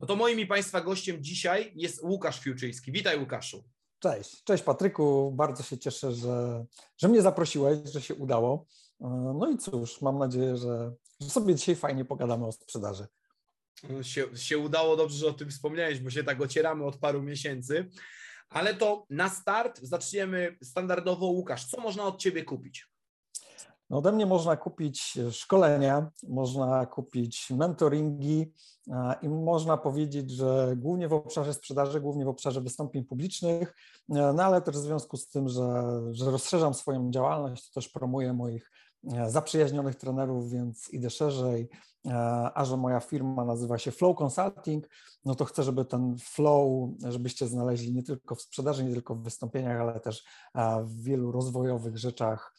No to moim i Państwa gościem dzisiaj jest Łukasz Fiuczyński. Witaj Łukaszu. Cześć, cześć Patryku. Bardzo się cieszę, że, że mnie zaprosiłeś, że się udało. No i cóż, mam nadzieję, że, że sobie dzisiaj fajnie pogadamy o sprzedaży. Się, się udało, dobrze, że o tym wspomniałeś, bo się tak ocieramy od paru miesięcy. Ale to na start zaczniemy standardowo. Łukasz, co można od Ciebie kupić? No ode mnie można kupić szkolenia, można kupić mentoringi i można powiedzieć, że głównie w obszarze sprzedaży, głównie w obszarze wystąpień publicznych, no ale też w związku z tym, że, że rozszerzam swoją działalność, to też promuję moich E, zaprzyjaźnionych trenerów, więc idę szerzej, e, a że moja firma nazywa się Flow Consulting, no to chcę, żeby ten flow, żebyście znaleźli nie tylko w sprzedaży, nie tylko w wystąpieniach, ale też e, w wielu rozwojowych rzeczach,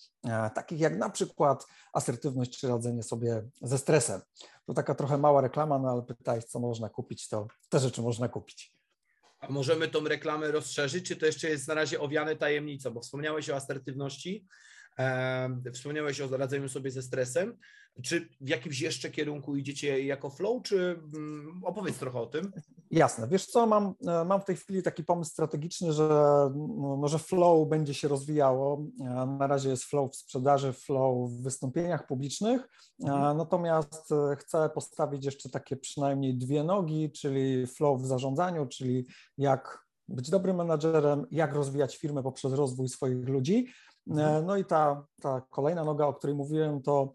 takich jak na przykład asertywność czy radzenie sobie ze stresem. To taka trochę mała reklama, no ale pytałeś, co można kupić, to te rzeczy można kupić. A możemy tą reklamę rozszerzyć, czy to jeszcze jest na razie owiane tajemnicą, bo wspomniałeś o asertywności, Wspomniałeś o radzeniu sobie ze stresem. Czy w jakimś jeszcze kierunku idziecie jako flow, czy mm, opowiedz trochę o tym? Jasne. Wiesz co, mam, e, mam w tej chwili taki pomysł strategiczny, że, no, że flow będzie się rozwijało. E, na razie jest flow w sprzedaży, flow w wystąpieniach publicznych, e, mhm. natomiast chcę postawić jeszcze takie przynajmniej dwie nogi, czyli flow w zarządzaniu, czyli jak być dobrym menadżerem, jak rozwijać firmę poprzez rozwój swoich ludzi, no i ta, ta kolejna noga, o której mówiłem, to,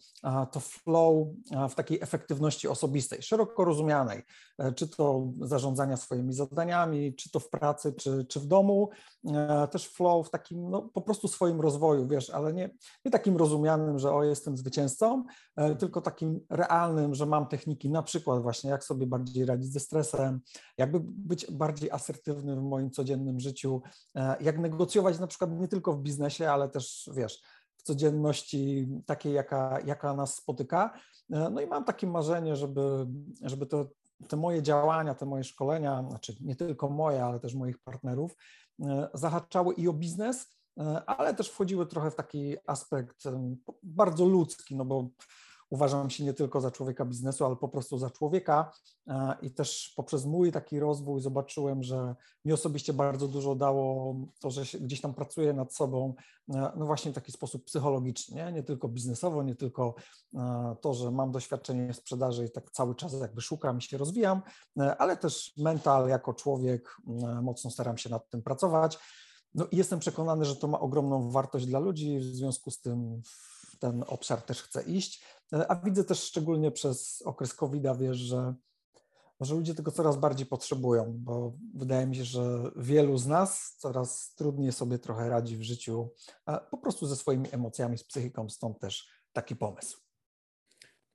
to flow w takiej efektywności osobistej, szeroko rozumianej, e, czy to zarządzania swoimi zadaniami, czy to w pracy, czy, czy w domu, e, też flow w takim no, po prostu swoim rozwoju, wiesz, ale nie, nie takim rozumianym, że o, jestem zwycięzcą, tylko takim realnym, że mam techniki, na przykład właśnie jak sobie bardziej radzić ze stresem, jakby być bardziej asertywny w moim codziennym życiu, jak negocjować na przykład nie tylko w biznesie, ale też wiesz, w codzienności takiej, jaka, jaka nas spotyka. E, no i mam takie marzenie, żeby, żeby to, te moje działania, te moje szkolenia, znaczy nie tylko moje, ale też moich partnerów, e, zahaczały i o biznes, e, ale też wchodziły trochę w taki aspekt bardzo ludzki, no bo uważam się nie tylko za człowieka biznesu, ale po prostu za człowieka e, i też poprzez mój taki rozwój zobaczyłem, że mi osobiście bardzo dużo dało to, że gdzieś tam pracuję nad sobą, e, no właśnie w taki sposób psychologiczny, nie, nie tylko biznesowo, nie tylko e, to, że mam doświadczenie w sprzedaży i tak cały czas jakby szukam i się rozwijam, ale też mental jako człowiek mocno staram się nad tym pracować. No i jestem przekonany, że to ma ogromną wartość dla ludzi, w związku z tym w ten obszar też chcę iść. E, a widzę też szczególnie przez okres COVID-a, wiesz, że, ludzie tego coraz bardziej potrzebują, bo wydaje mi się, że wielu z nas coraz trudniej sobie trochę radzi w życiu, po prostu ze swoimi emocjami, z psychiką, stąd też taki pomysł.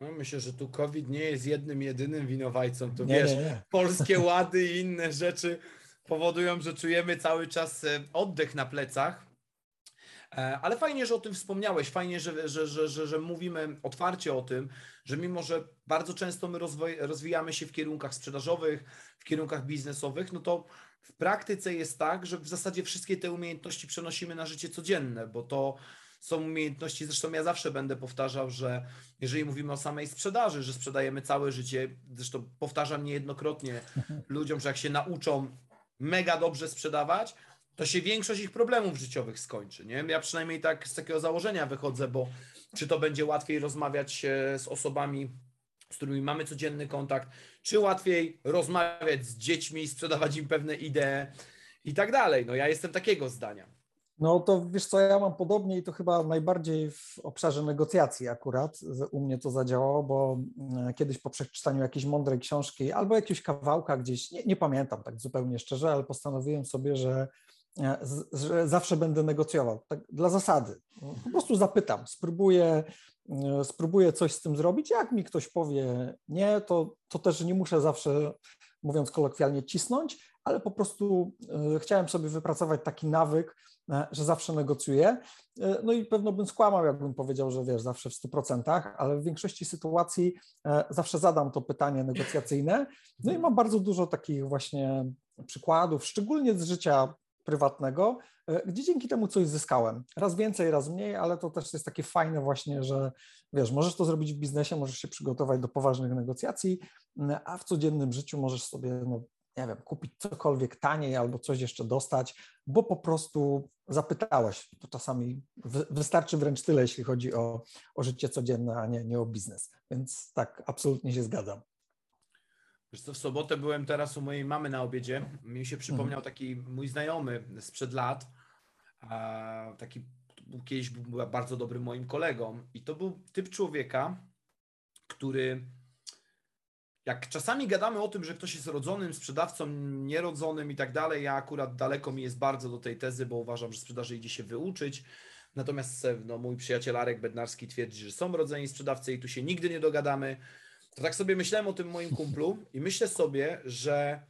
No, myślę, że tu COVID nie jest jednym, jedynym winowajcą. To nie, wiesz, nie, nie. polskie łady i inne rzeczy powodują, że czujemy cały czas e, oddech na plecach. E, ale fajnie, że o tym wspomniałeś, fajnie, że, że, że, że, że mówimy otwarcie o tym, że mimo, że bardzo często my rozwoj, rozwijamy się w kierunkach sprzedażowych, w kierunkach biznesowych, no to w praktyce jest tak, że w zasadzie wszystkie te umiejętności przenosimy na życie codzienne, bo to są umiejętności, zresztą ja zawsze będę powtarzał, że jeżeli mówimy o samej sprzedaży, że sprzedajemy całe życie, zresztą powtarzam niejednokrotnie ludziom, że jak się nauczą mega dobrze sprzedawać, to się większość ich problemów życiowych skończy. Nie? Ja przynajmniej tak z takiego założenia wychodzę, bo czy to będzie łatwiej rozmawiać z osobami, z którymi mamy codzienny kontakt, czy łatwiej rozmawiać z dziećmi, sprzedawać im pewne idee i tak dalej. No ja jestem takiego zdania. No to wiesz co, ja mam podobnie i to chyba najbardziej w obszarze negocjacji akurat u mnie to zadziałało, bo mm, kiedyś po przeczytaniu jakiejś mądrej książki albo jakiegoś kawałka gdzieś, nie, nie pamiętam tak zupełnie szczerze, ale postanowiłem sobie, że E, że zawsze będę negocjował, tak dla zasady. Po prostu zapytam, spróbuję, e, spróbuję coś z tym zrobić. Jak mi ktoś powie nie, to, to też nie muszę zawsze, mówiąc kolokwialnie, cisnąć, ale po prostu e, chciałem sobie wypracować taki nawyk, że zawsze negocjuję. No i pewno bym skłamał, jakbym powiedział, że wiesz, zawsze w 100%, ale w większości sytuacji zawsze zadam to pytanie negocjacyjne. No i mam bardzo dużo takich właśnie przykładów, szczególnie z życia prywatnego, e, gdzie dzięki temu coś zyskałem. Raz więcej, raz mniej, ale to też jest takie fajne właśnie, że wiesz, możesz to zrobić w biznesie, możesz się przygotować do poważnych negocjacji, a w codziennym życiu możesz sobie no, nie wiem, kupić cokolwiek taniej albo coś jeszcze dostać, bo po prostu zapytałeś. To czasami wystarczy wręcz tyle, jeśli chodzi o, o życie codzienne, a nie, nie o biznes. Więc tak, absolutnie się zgadzam. Wiesz co, w sobotę byłem teraz u mojej mamy na obiedzie. Mi się przypomniał mhm. taki mój znajomy sprzed lat. Taki kiedyś był bardzo dobrym moim kolegą. I to był typ człowieka, który jak czasami gadamy o tym, że ktoś jest rodzonym sprzedawcą, nierodzonym i tak dalej, ja akurat daleko mi jest bardzo do tej tezy, bo uważam, że sprzedaży idzie się wyuczyć. Natomiast no, mój przyjaciel Arek Bednarski twierdzi, że są rodzeni sprzedawcy i tu się nigdy nie dogadamy. To tak sobie myślałem o tym moim kumplu i myślę sobie, że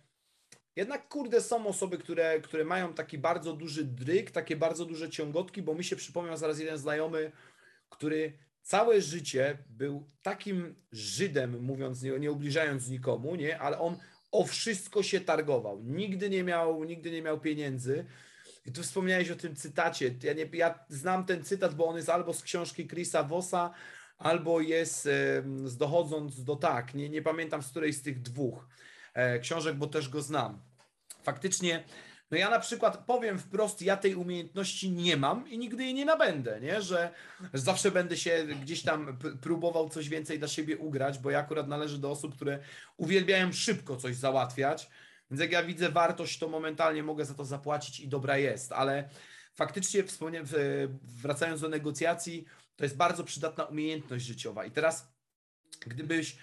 jednak kurde są osoby, które, które mają taki bardzo duży dryk, takie bardzo duże ciągotki, bo mi się przypomniał zaraz jeden znajomy, który całe życie był takim Żydem, mówiąc, nie, nie ubliżając nikomu, nie, ale on o wszystko się targował. Nigdy nie miał, nigdy nie miał pieniędzy. I tu wspomniałeś o tym cytacie. Ja, nie, ja znam ten cytat, bo on jest albo z książki Chrisa Vossa, albo jest Dochodząc do tak. Nie, nie pamiętam z której z tych dwóch e, książek, bo też go znam. Faktycznie no ja na przykład powiem wprost, ja tej umiejętności nie mam i nigdy jej nie nabędę, nie? Że, zawsze będę się gdzieś tam próbował coś więcej dla siebie ugrać, bo ja akurat należę do osób, które uwielbiają szybko coś załatwiać, więc jak ja widzę wartość, to momentalnie mogę za to zapłacić i dobra jest, ale faktycznie wracając do negocjacji, to jest bardzo przydatna umiejętność życiowa i teraz gdybyś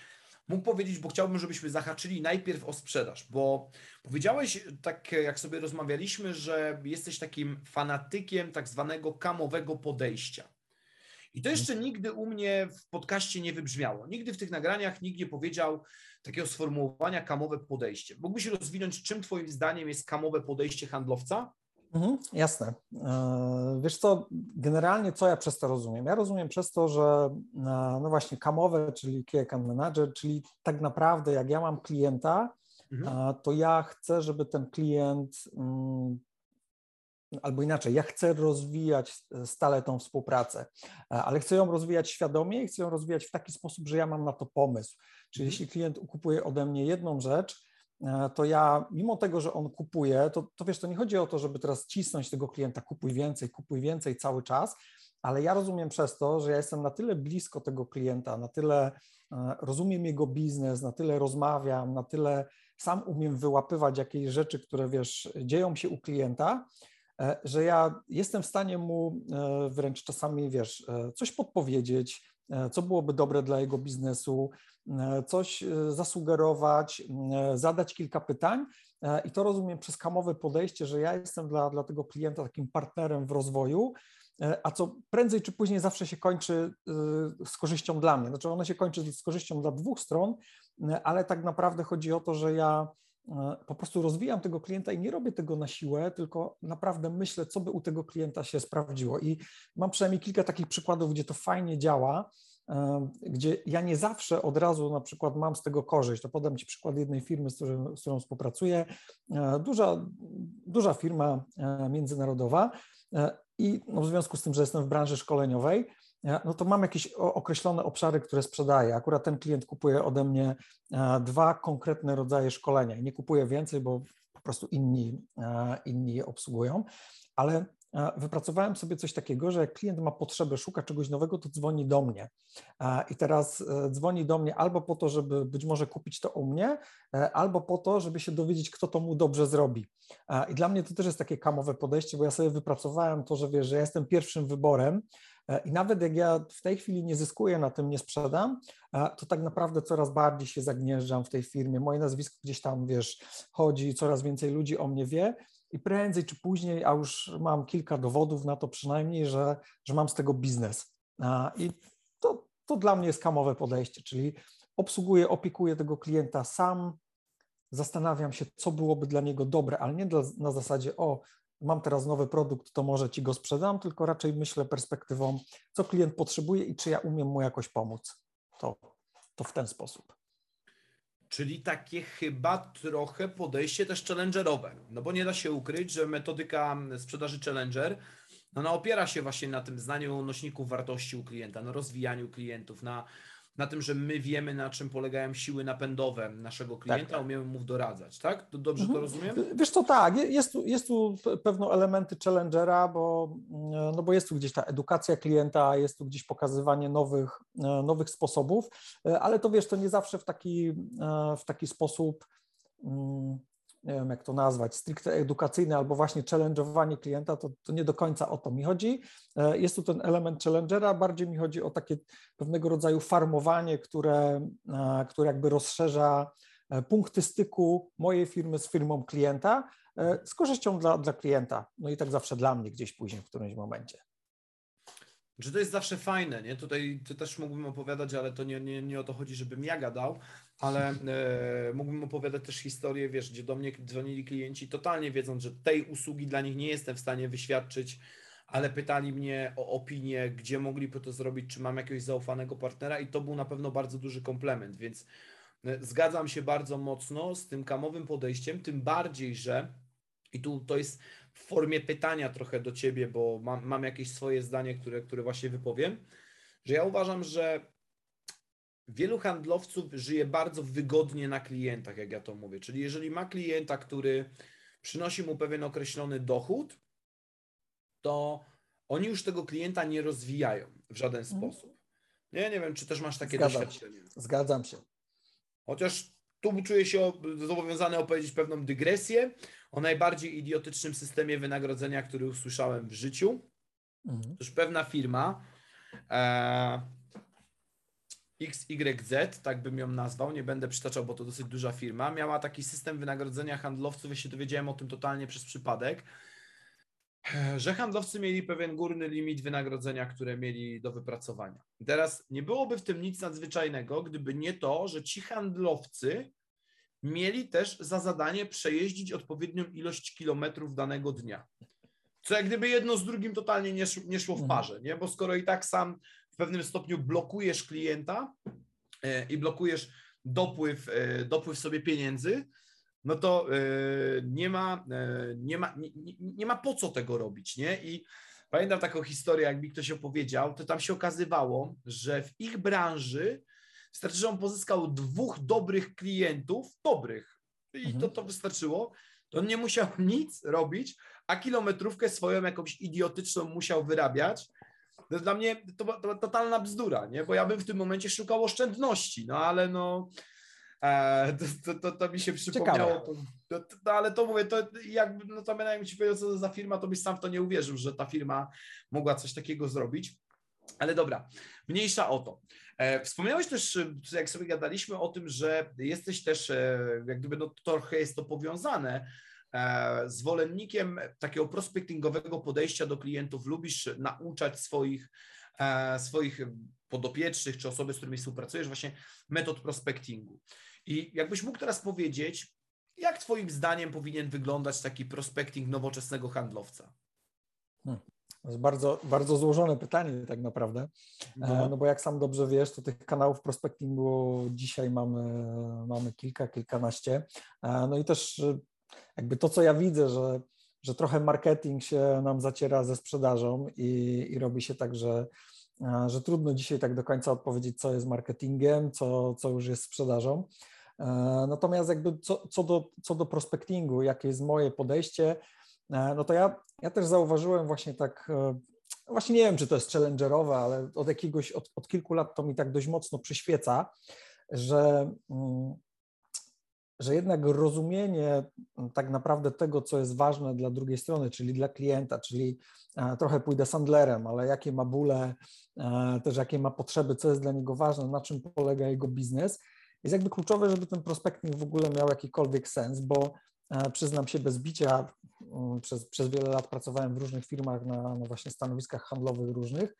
mógł powiedzieć, bo chciałbym, żebyśmy zahaczyli najpierw o sprzedaż, bo powiedziałeś, tak jak sobie rozmawialiśmy, że jesteś takim fanatykiem tak zwanego kamowego podejścia. I to jeszcze nigdy u mnie w podcaście nie wybrzmiało. Nigdy w tych nagraniach nikt nie powiedział takiego sformułowania kamowe podejście. Mógłbyś rozwinąć, czym Twoim zdaniem jest kamowe podejście handlowca? Mhm, jasne. E, wiesz co, generalnie co ja przez to rozumiem? Ja rozumiem przez to, że e, no właśnie kamowe, czyli Key Account Manager, czyli tak naprawdę jak ja mam klienta, mhm. E, to ja chcę, żeby ten klient mm, albo inaczej, ja chcę rozwijać stale tą współpracę, ale chcę ją rozwijać świadomie i chcę ją rozwijać w taki sposób, że ja mam na to pomysł. Czyli mhm. jeśli klient kupuje ode mnie jedną rzecz, to ja, mimo tego, że on kupuje, to, to wiesz, to nie chodzi o to, żeby teraz cisnąć tego klienta, kupuj więcej, kupuj więcej cały czas, ale ja rozumiem przez to, że ja jestem na tyle blisko tego klienta, na tyle e, rozumiem jego biznes, na tyle rozmawiam, na tyle sam umiem wyłapywać jakieś rzeczy, które wiesz, dzieją się u klienta, e, że ja jestem w stanie mu wręcz czasami, wiesz, coś podpowiedzieć, co byłoby dobre dla jego biznesu, E, coś e, zasugerować, e, zadać kilka pytań. I to rozumiem przez kamowe podejście, że ja jestem dla, dla tego klienta takim partnerem w rozwoju, a co prędzej czy później zawsze się kończy z korzyścią dla mnie. Znaczy, ono się kończy z korzyścią dla dwóch stron, ale tak naprawdę chodzi o to, że ja po prostu rozwijam tego klienta i nie robię tego na siłę, tylko naprawdę myślę, co by u tego klienta się sprawdziło. I mam przynajmniej kilka takich przykładów, gdzie to fajnie działa gdzie ja nie zawsze od razu na przykład mam z tego korzyść. To podam Ci przykład jednej firmy, z, którą, z którą współpracuję. E, duża, duża firma e, międzynarodowa e, i no w związku z tym, że jestem w branży szkoleniowej, no to mam jakieś określone obszary, które sprzedaję. Akurat ten klient kupuje ode mnie dwa konkretne rodzaje szkolenia i nie kupuje więcej, bo po prostu inni, inni je obsługują, ale wypracowałem sobie coś takiego, że jak klient ma potrzebę, szuka czegoś nowego, to dzwoni do mnie. I teraz e, dzwoni do mnie albo po to, żeby być może kupić to u mnie, e, albo po to, żeby się dowiedzieć, kto to mu dobrze zrobi. I dla mnie to też jest takie kamowe podejście, bo ja sobie wypracowałem to, że wiesz, że ja jestem pierwszym wyborem, e, i nawet jak ja w tej chwili nie zyskuję na tym, nie sprzedam, to tak naprawdę coraz bardziej się zagnieżdżam w tej firmie. Moje nazwisko gdzieś tam, wiesz, chodzi, coraz więcej ludzi o mnie wie i prędzej czy później, a już mam kilka dowodów na to przynajmniej, że, że mam z tego biznes. I to, to dla mnie jest kamowe podejście, czyli obsługuję, opiekuję tego klienta sam, zastanawiam się, co byłoby dla niego dobre, ale nie dla, na zasadzie, o, mam teraz nowy produkt, to może ci go sprzedam, tylko raczej myślę perspektywą, co klient potrzebuje i czy ja umiem mu jakoś pomóc. To, to w ten sposób. Czyli takie chyba trochę podejście też challengerowe. No bo nie da się ukryć, że metodyka sprzedaży challenger no, opiera się właśnie na tym znaniu nośników wartości u klienta, na rozwijaniu klientów, na na tym, że my wiemy, na czym polegają siły napędowe naszego klienta, tak. umiemy mu doradzać, tak? Dobrze mhm. to rozumiem? Wiesz to tak, jest tu, jest tu pewne elementy challengera, bo, no bo jest tu gdzieś ta edukacja klienta, jest tu gdzieś pokazywanie nowych, nowych sposobów, ale to wiesz, to nie zawsze w taki, w taki sposób mm, nie wiem jak to nazwać, stricte edukacyjne albo właśnie challenge'owanie klienta, to, to nie do końca o to mi chodzi. E, jest tu ten element challengera, bardziej mi chodzi o takie pewnego rodzaju farmowanie, które, e, które jakby rozszerza e, punkty styku mojej firmy z firmą klienta z korzyścią dla, dla klienta, no i tak zawsze dla mnie gdzieś później w którymś momencie. Że to jest zawsze fajne, nie? Tutaj ty też mógłbym opowiadać, ale to nie, nie, nie o to chodzi, żebym ja gadał, ale e, mógłbym opowiadać też historię, wiesz, gdzie do mnie dzwonili klienci totalnie wiedząc, że tej usługi dla nich nie jestem w stanie wyświadczyć, ale pytali mnie o opinię, gdzie mogliby to zrobić, czy mam jakiegoś zaufanego partnera i to był na pewno bardzo duży komplement, więc e, zgadzam się bardzo mocno z tym kamowym podejściem, tym bardziej, że i tu to jest w formie pytania trochę do Ciebie, bo mam, mam jakieś swoje zdanie, które, które właśnie wypowiem, że ja uważam, że wielu handlowców żyje bardzo wygodnie na klientach, jak ja to mówię. Czyli jeżeli ma klienta, który przynosi mu pewien określony dochód, to oni już tego klienta nie rozwijają w żaden mhm. sposób. Nie, nie wiem, czy też masz takie Zgadzam doświadczenie. Się. Zgadzam się. Chociaż tu czuję się zobowiązany opowiedzieć pewną dygresję o najbardziej idiotycznym systemie wynagrodzenia, który usłyszałem w życiu. Mhm. Otóż pewna firma e, XYZ, tak bym ją nazwał, nie będę przytaczał, bo to dosyć duża firma, miała taki system wynagrodzenia handlowców, ja się dowiedziałem o tym totalnie przez przypadek, że handlowcy mieli pewien górny limit wynagrodzenia, które mieli do wypracowania. Teraz nie byłoby w tym nic nadzwyczajnego, gdyby nie to, że ci handlowcy mieli też za zadanie przejeździć odpowiednią ilość kilometrów danego dnia. Co jak gdyby jedno z drugim totalnie nie, nie szło w mhm. parze, nie? bo skoro i tak sam w pewnym stopniu blokujesz klienta e, i blokujesz dopływ, e, dopływ sobie pieniędzy, no to e, nie ma, nie, ma, nie, nie ma po co tego robić, nie? I pamiętam taką historię, jak mi ktoś opowiedział, to tam się okazywało, że w ich branży wystarczy, że on pozyskał dwóch dobrych klientów, dobrych, i mhm. to, to wystarczyło, to on nie musiał nic robić, a kilometrówkę swoją jakąś idiotyczną musiał wyrabiać, to dla mnie to, to totalna bzdura, nie? Bo ja bym w tym momencie szukał oszczędności, no ale no. E, to, to, to, mi się przypomniało. To, to, ale to mówię, to jakby, no to bym ci powiedział, co to za firma, to byś sam w to nie uwierzył, że ta firma mogła coś takiego zrobić. Ale dobra, mniejsza o to. E, wspomniałeś też, jak sobie gadaliśmy o tym, że jesteś też, e, jak gdyby no, trochę jest to powiązane, zwolennikiem takiego prospektingowego podejścia do klientów, lubisz nauczać swoich, e, swoich podopiecznych czy osoby, z którymi współpracujesz, właśnie metod prospectingu. I jakbyś mógł teraz powiedzieć, jak Twoim zdaniem powinien wyglądać taki prospecting nowoczesnego handlowca? Hmm. To jest bardzo, bardzo złożone pytanie tak naprawdę, e, no. no bo jak sam dobrze wiesz, to tych kanałów prospectingu dzisiaj mamy, mamy kilka, kilkanaście. No i też jakby to, co ja widzę, że, że trochę marketing się nam zaciera ze sprzedażą i, i robi się tak, że, że trudno dzisiaj tak do końca odpowiedzieć, co jest marketingiem, co, co już jest sprzedażą. E, natomiast jakby co, co, do, co do prospectingu, jakie jest moje podejście, e, no to ja, ja też zauważyłem właśnie tak, e, właśnie nie wiem, czy to jest challengerowe, ale od jakiegoś, od, od kilku lat to mi tak dość mocno przyświeca, że mm, że jednak rozumienie mm, tak naprawdę tego, co jest ważne dla drugiej strony, czyli dla klienta, czyli e, trochę pójdę sandlerem, ale jakie ma bóle, e, też jakie ma potrzeby, co jest dla niego ważne, na czym polega jego biznes, jest jakby kluczowe, żeby ten prospecting w ogóle miał jakikolwiek sens, bo e, przyznam się bez bicia, mm, przez, przez wiele lat pracowałem w różnych firmach na, na właśnie stanowiskach handlowych różnych,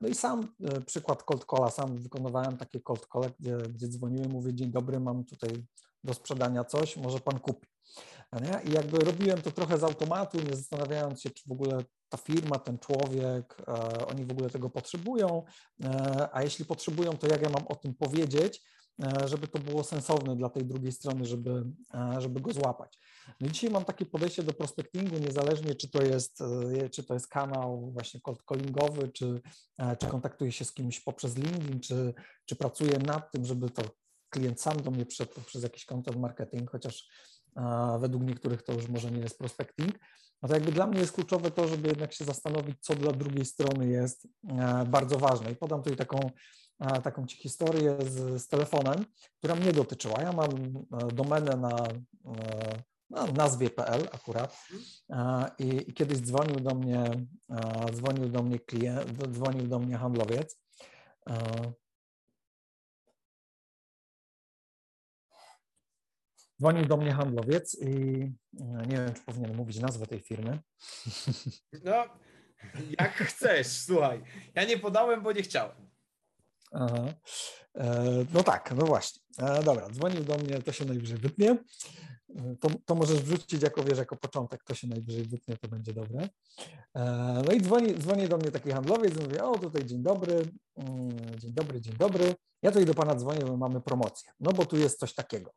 no i sam przykład cold calla, sam wykonywałem takie cold call, gdzie, gdzie dzwoniłem, mówię, dzień dobry, mam tutaj do sprzedania coś, może pan kupi. Nie? I jakby robiłem to trochę z automatu, nie zastanawiając się, czy w ogóle ta firma, ten człowiek, e, oni w ogóle tego potrzebują, e, a jeśli potrzebują, to jak ja mam o tym powiedzieć, żeby to było sensowne dla tej drugiej strony, żeby, żeby go złapać. No dzisiaj mam takie podejście do prospectingu, niezależnie czy to jest, czy to jest kanał właśnie cold callingowy, czy, czy kontaktuję się z kimś poprzez LinkedIn, czy, czy pracuję nad tym, żeby to klient sam do mnie przyszedł poprzez jakiś content marketing, chociaż według niektórych to już może nie jest prospecting. No to jakby dla mnie jest kluczowe to, żeby jednak się zastanowić, co dla drugiej strony jest e, bardzo ważne. I podam tutaj taką, e, taką ci historię z, z telefonem, która mnie dotyczyła. Ja mam e, domenę na, na nazwie.pl akurat i, i kiedyś dzwonił do mnie, dzwonił do mnie klient, dzwonił do mnie handlowiec Dzwonił do mnie handlowiec i e, nie wiem, czy powinien mówić nazwę tej firmy. No, jak chcesz, słuchaj. Ja nie podałem, bo nie chciałem. Aha. E, no tak, no właśnie. E, dobra, dzwonił do mnie, to się najwyżej wytnie. To, to możesz wrzucić jako, wiesz, jako początek, to się najwyżej wytnie, to będzie dobre. No i dzwoni, dzwoni do mnie taki handlowiec i mówi, o tutaj dzień dobry, mm, dzień dobry, dzień dobry. Ja tutaj do Pana dzwonię, bo mamy promocję. No bo tu jest coś takiego.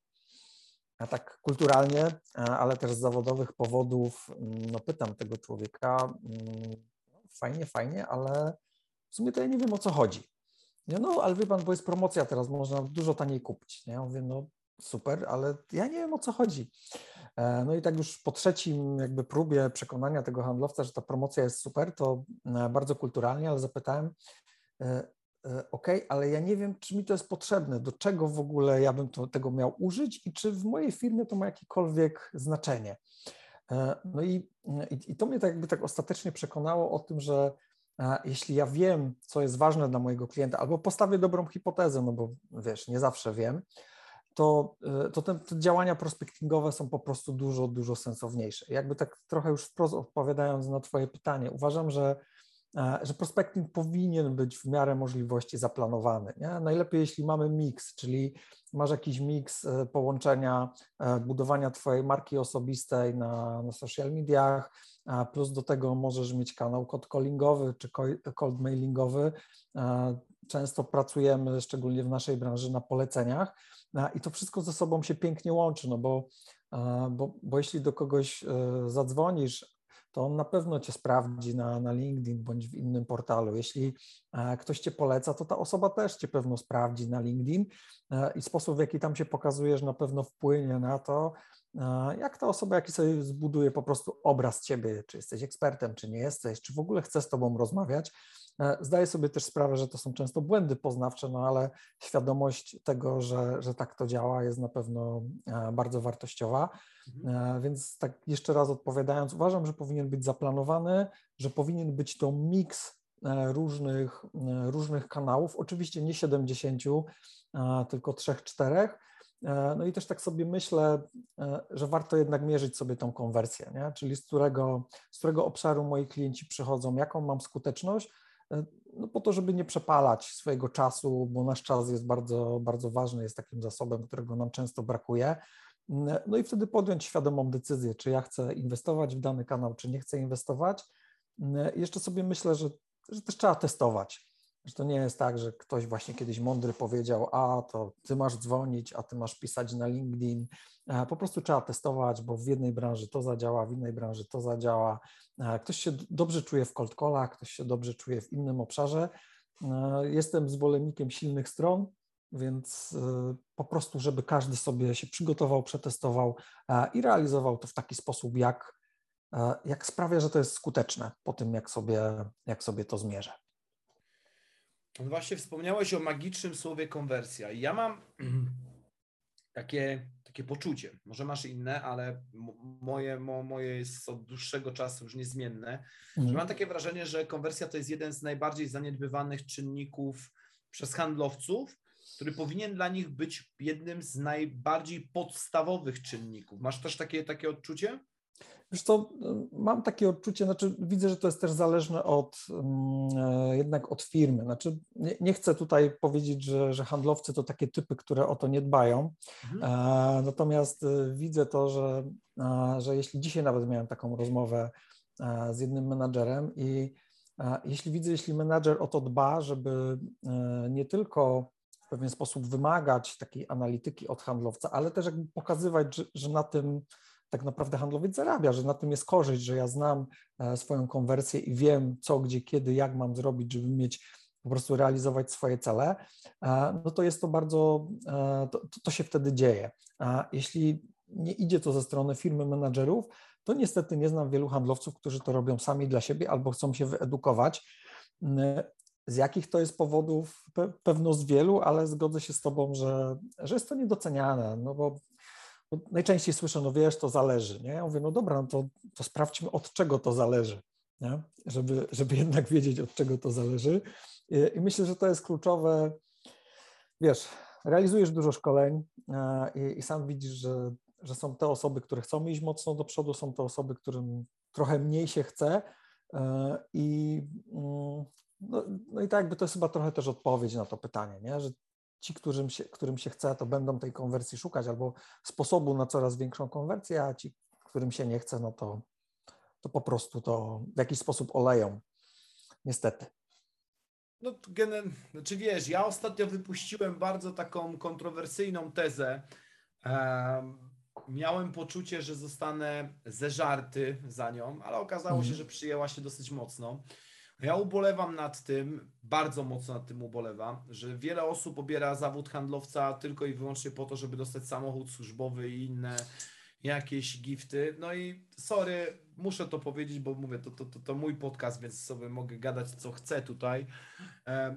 Ja tak kulturalnie, e, ale też z zawodowych powodów mm, no, pytam tego człowieka, mm, fajnie, fajnie, ale w sumie to ja nie wiem o co chodzi. Nie, no, ale wie pan, bo jest promocja teraz, można dużo taniej kupić. Nie? Ja mówię, no super, ale ja nie wiem o co chodzi. E, no i tak już po trzecim jakby próbie przekonania tego handlowca, że ta promocja jest super, to e, bardzo kulturalnie, ale zapytałem, ok, ale ja nie wiem, czy mi to jest potrzebne, do czego w ogóle ja bym to, tego miał użyć i czy w mojej firmie to ma jakiekolwiek znaczenie. E, no i, i, to mnie tak jakby tak ostatecznie przekonało o tym, że e, jeśli ja wiem, co jest ważne dla mojego klienta, albo postawię dobrą hipotezę, no bo wiesz, nie zawsze wiem, to, to te, te, działania prospectingowe są po prostu dużo, dużo sensowniejsze. Jakby tak trochę już wprost odpowiadając na Twoje pytanie, uważam, że E, że prospecting powinien być w miarę możliwości zaplanowany. Nie? Najlepiej, jeśli mamy miks, czyli masz jakiś miks e, połączenia e, budowania Twojej marki osobistej na, na social mediach, plus do tego możesz mieć kanał cold callingowy czy cold mailingowy. Często pracujemy, szczególnie w naszej branży, na poleceniach i to wszystko ze sobą się pięknie łączy, no bo, bo, bo jeśli do kogoś zadzwonisz, to on na pewno cię sprawdzi na, na LinkedIn bądź w innym portalu. Jeśli e, ktoś cię poleca, to ta osoba też cię pewno sprawdzi na LinkedIn e, i sposób, w jaki tam się pokazujesz, na pewno wpłynie na to, e, jak ta osoba, jaki sobie zbuduje po prostu obraz ciebie, czy jesteś ekspertem, czy nie jesteś, czy w ogóle chce z tobą rozmawiać. Zdaję sobie też sprawę, że to są często błędy poznawcze, no ale świadomość tego, że, że tak to działa, jest na pewno bardzo wartościowa. Mhm. E, więc tak jeszcze raz odpowiadając, uważam, że powinien być zaplanowany, że powinien być to miks e, różnych, e, różnych kanałów, oczywiście nie 70, tylko 3-4. No i też tak sobie myślę, że warto jednak mierzyć sobie tą konwersję, nie? czyli z którego, z którego obszaru moi klienci przychodzą, jaką mam skuteczność, no po to, żeby nie przepalać swojego czasu, bo nasz czas jest bardzo, bardzo ważny, jest takim zasobem, którego nam często brakuje. No i wtedy podjąć świadomą decyzję, czy ja chcę inwestować w dany kanał, czy nie chcę inwestować. Jeszcze sobie myślę, że, że też trzeba testować. Że to nie jest tak, że ktoś właśnie kiedyś mądry powiedział, a to ty masz dzwonić, a ty masz pisać na LinkedIn. Po prostu trzeba testować, bo w jednej branży to zadziała, w innej branży to zadziała. Ktoś się dobrze czuje w cold callach, ktoś się dobrze czuje w innym obszarze. Jestem zwolennikiem silnych stron, więc po prostu, żeby każdy sobie się przygotował, przetestował i realizował to w taki sposób, jak, jak sprawia, że to jest skuteczne po tym, jak sobie, jak sobie to zmierzę. No właśnie wspomniałeś o magicznym słowie konwersja. Ja mam takie, takie poczucie, może masz inne, ale moje, moje jest od dłuższego czasu już niezmienne, mhm. mam takie wrażenie, że konwersja to jest jeden z najbardziej zaniedbywanych czynników przez handlowców, który powinien dla nich być jednym z najbardziej podstawowych czynników. Masz też takie, takie odczucie? Wiesz co, mam takie odczucie, znaczy widzę, że to jest też zależne od mm, jednak od firmy. Znaczy nie, nie chcę tutaj powiedzieć, że, że, handlowcy to takie typy, które o to nie dbają. Mhm. E, natomiast e, widzę to, że, e, że jeśli dzisiaj nawet miałem taką rozmowę z jednym menadżerem i jeśli widzę, jeśli menadżer o to dba, żeby nie tylko pewien sposób wymagać takiej analityki od handlowca, ale też jakby pokazywać, że, że na tym tak naprawdę handlowiec zarabia, że na tym jest korzyść, że ja znam e, swoją konwersję i wiem co, gdzie, kiedy, jak mam zrobić, żeby mieć po prostu realizować swoje cele, e, no to jest to bardzo, e, to, to się wtedy dzieje. A jeśli nie idzie to ze strony firmy menadżerów, to niestety nie znam wielu handlowców, którzy to robią sami dla siebie albo chcą się wyedukować. Z jakich to jest powodów? Pewno z wielu, ale zgodzę się z Tobą, że, że jest to niedoceniane, no bo, najczęściej słyszę, no wiesz, to zależy, nie? Ja mówię, no dobra, no to, to sprawdźmy, od czego to zależy, nie? Żeby, żeby jednak wiedzieć, od czego to zależy. I, I myślę, że to jest kluczowe. Wiesz, realizujesz dużo szkoleń e, i, i sam widzisz, że, że są te osoby, które chcą iść mocno do przodu, są te osoby, którym trochę mniej się chce, e, i mm, no, no i tak jakby to jest chyba trochę też odpowiedź na to pytanie, nie? że ci, którym się, którym się chce, to będą tej konwersji szukać albo sposobu na coraz większą konwersję, a ci, którym się nie chce, no to, to po prostu to w jakiś sposób oleją. Niestety. No, gen... znaczy wiesz, ja ostatnio wypuściłem bardzo taką kontrowersyjną tezę. miałem poczucie, że zostanę zeżarty za nią, ale okazało się, mhm. że przyjęła się dosyć mocno. Ja ubolewam nad tym, bardzo mocno nad tym ubolewam, że wiele osób obiera zawód handlowca tylko i wyłącznie po to, żeby dostać samochód służbowy i inne jakieś gifty. No i sorry, muszę to powiedzieć, bo mówię, to, to, to, to mój podcast, więc sobie mogę gadać co chcę tutaj.